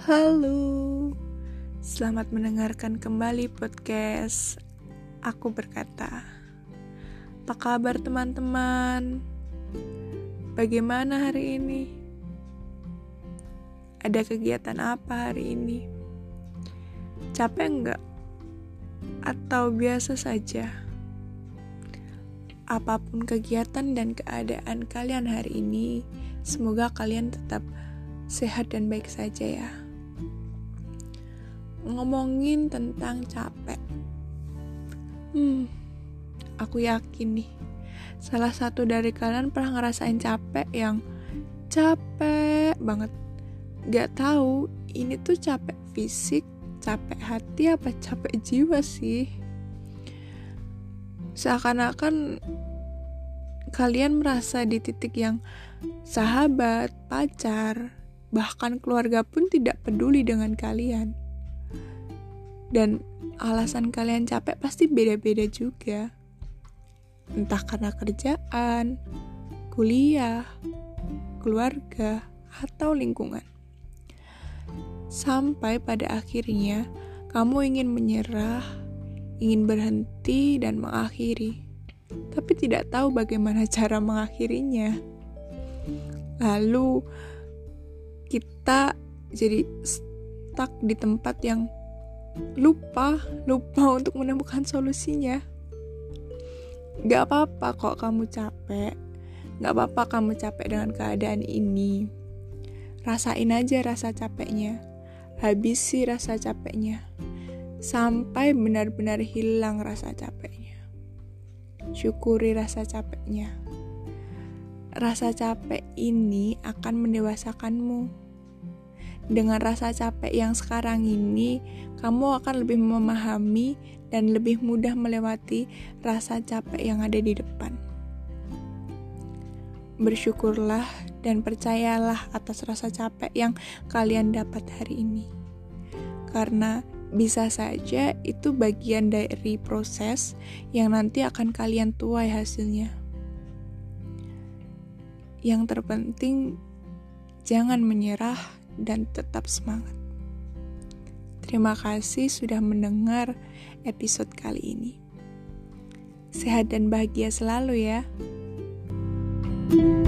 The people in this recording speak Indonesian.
Halo, selamat mendengarkan kembali podcast Aku Berkata. Apa kabar teman-teman? Bagaimana hari ini? Ada kegiatan apa hari ini? Capek enggak? Atau biasa saja? Apa pun kegiatan dan keadaan kalian hari ini, semoga kalian tetap sehat dan baik saja ya ngomongin tentang capek. Hmm, aku yakin nih, salah satu dari kalian pernah ngerasain capek yang capek banget. Gak tahu ini tuh capek fisik, capek hati, apa capek jiwa sih? Seakan-akan kalian merasa di titik yang sahabat, pacar, bahkan keluarga pun tidak peduli dengan kalian dan alasan kalian capek pasti beda-beda juga. Entah karena kerjaan, kuliah, keluarga, atau lingkungan. Sampai pada akhirnya kamu ingin menyerah, ingin berhenti dan mengakhiri, tapi tidak tahu bagaimana cara mengakhirinya. Lalu kita jadi stuck di tempat yang lupa, lupa untuk menemukan solusinya. Gak apa-apa kok kamu capek, gak apa-apa kamu capek dengan keadaan ini. Rasain aja rasa capeknya, habisi rasa capeknya, sampai benar-benar hilang rasa capeknya. Syukuri rasa capeknya. Rasa capek ini akan mendewasakanmu dengan rasa capek yang sekarang ini, kamu akan lebih memahami dan lebih mudah melewati rasa capek yang ada di depan. Bersyukurlah dan percayalah atas rasa capek yang kalian dapat hari ini, karena bisa saja itu bagian dari proses yang nanti akan kalian tuai hasilnya. Yang terpenting, jangan menyerah dan tetap semangat. Terima kasih sudah mendengar episode kali ini. Sehat dan bahagia selalu, ya. thank you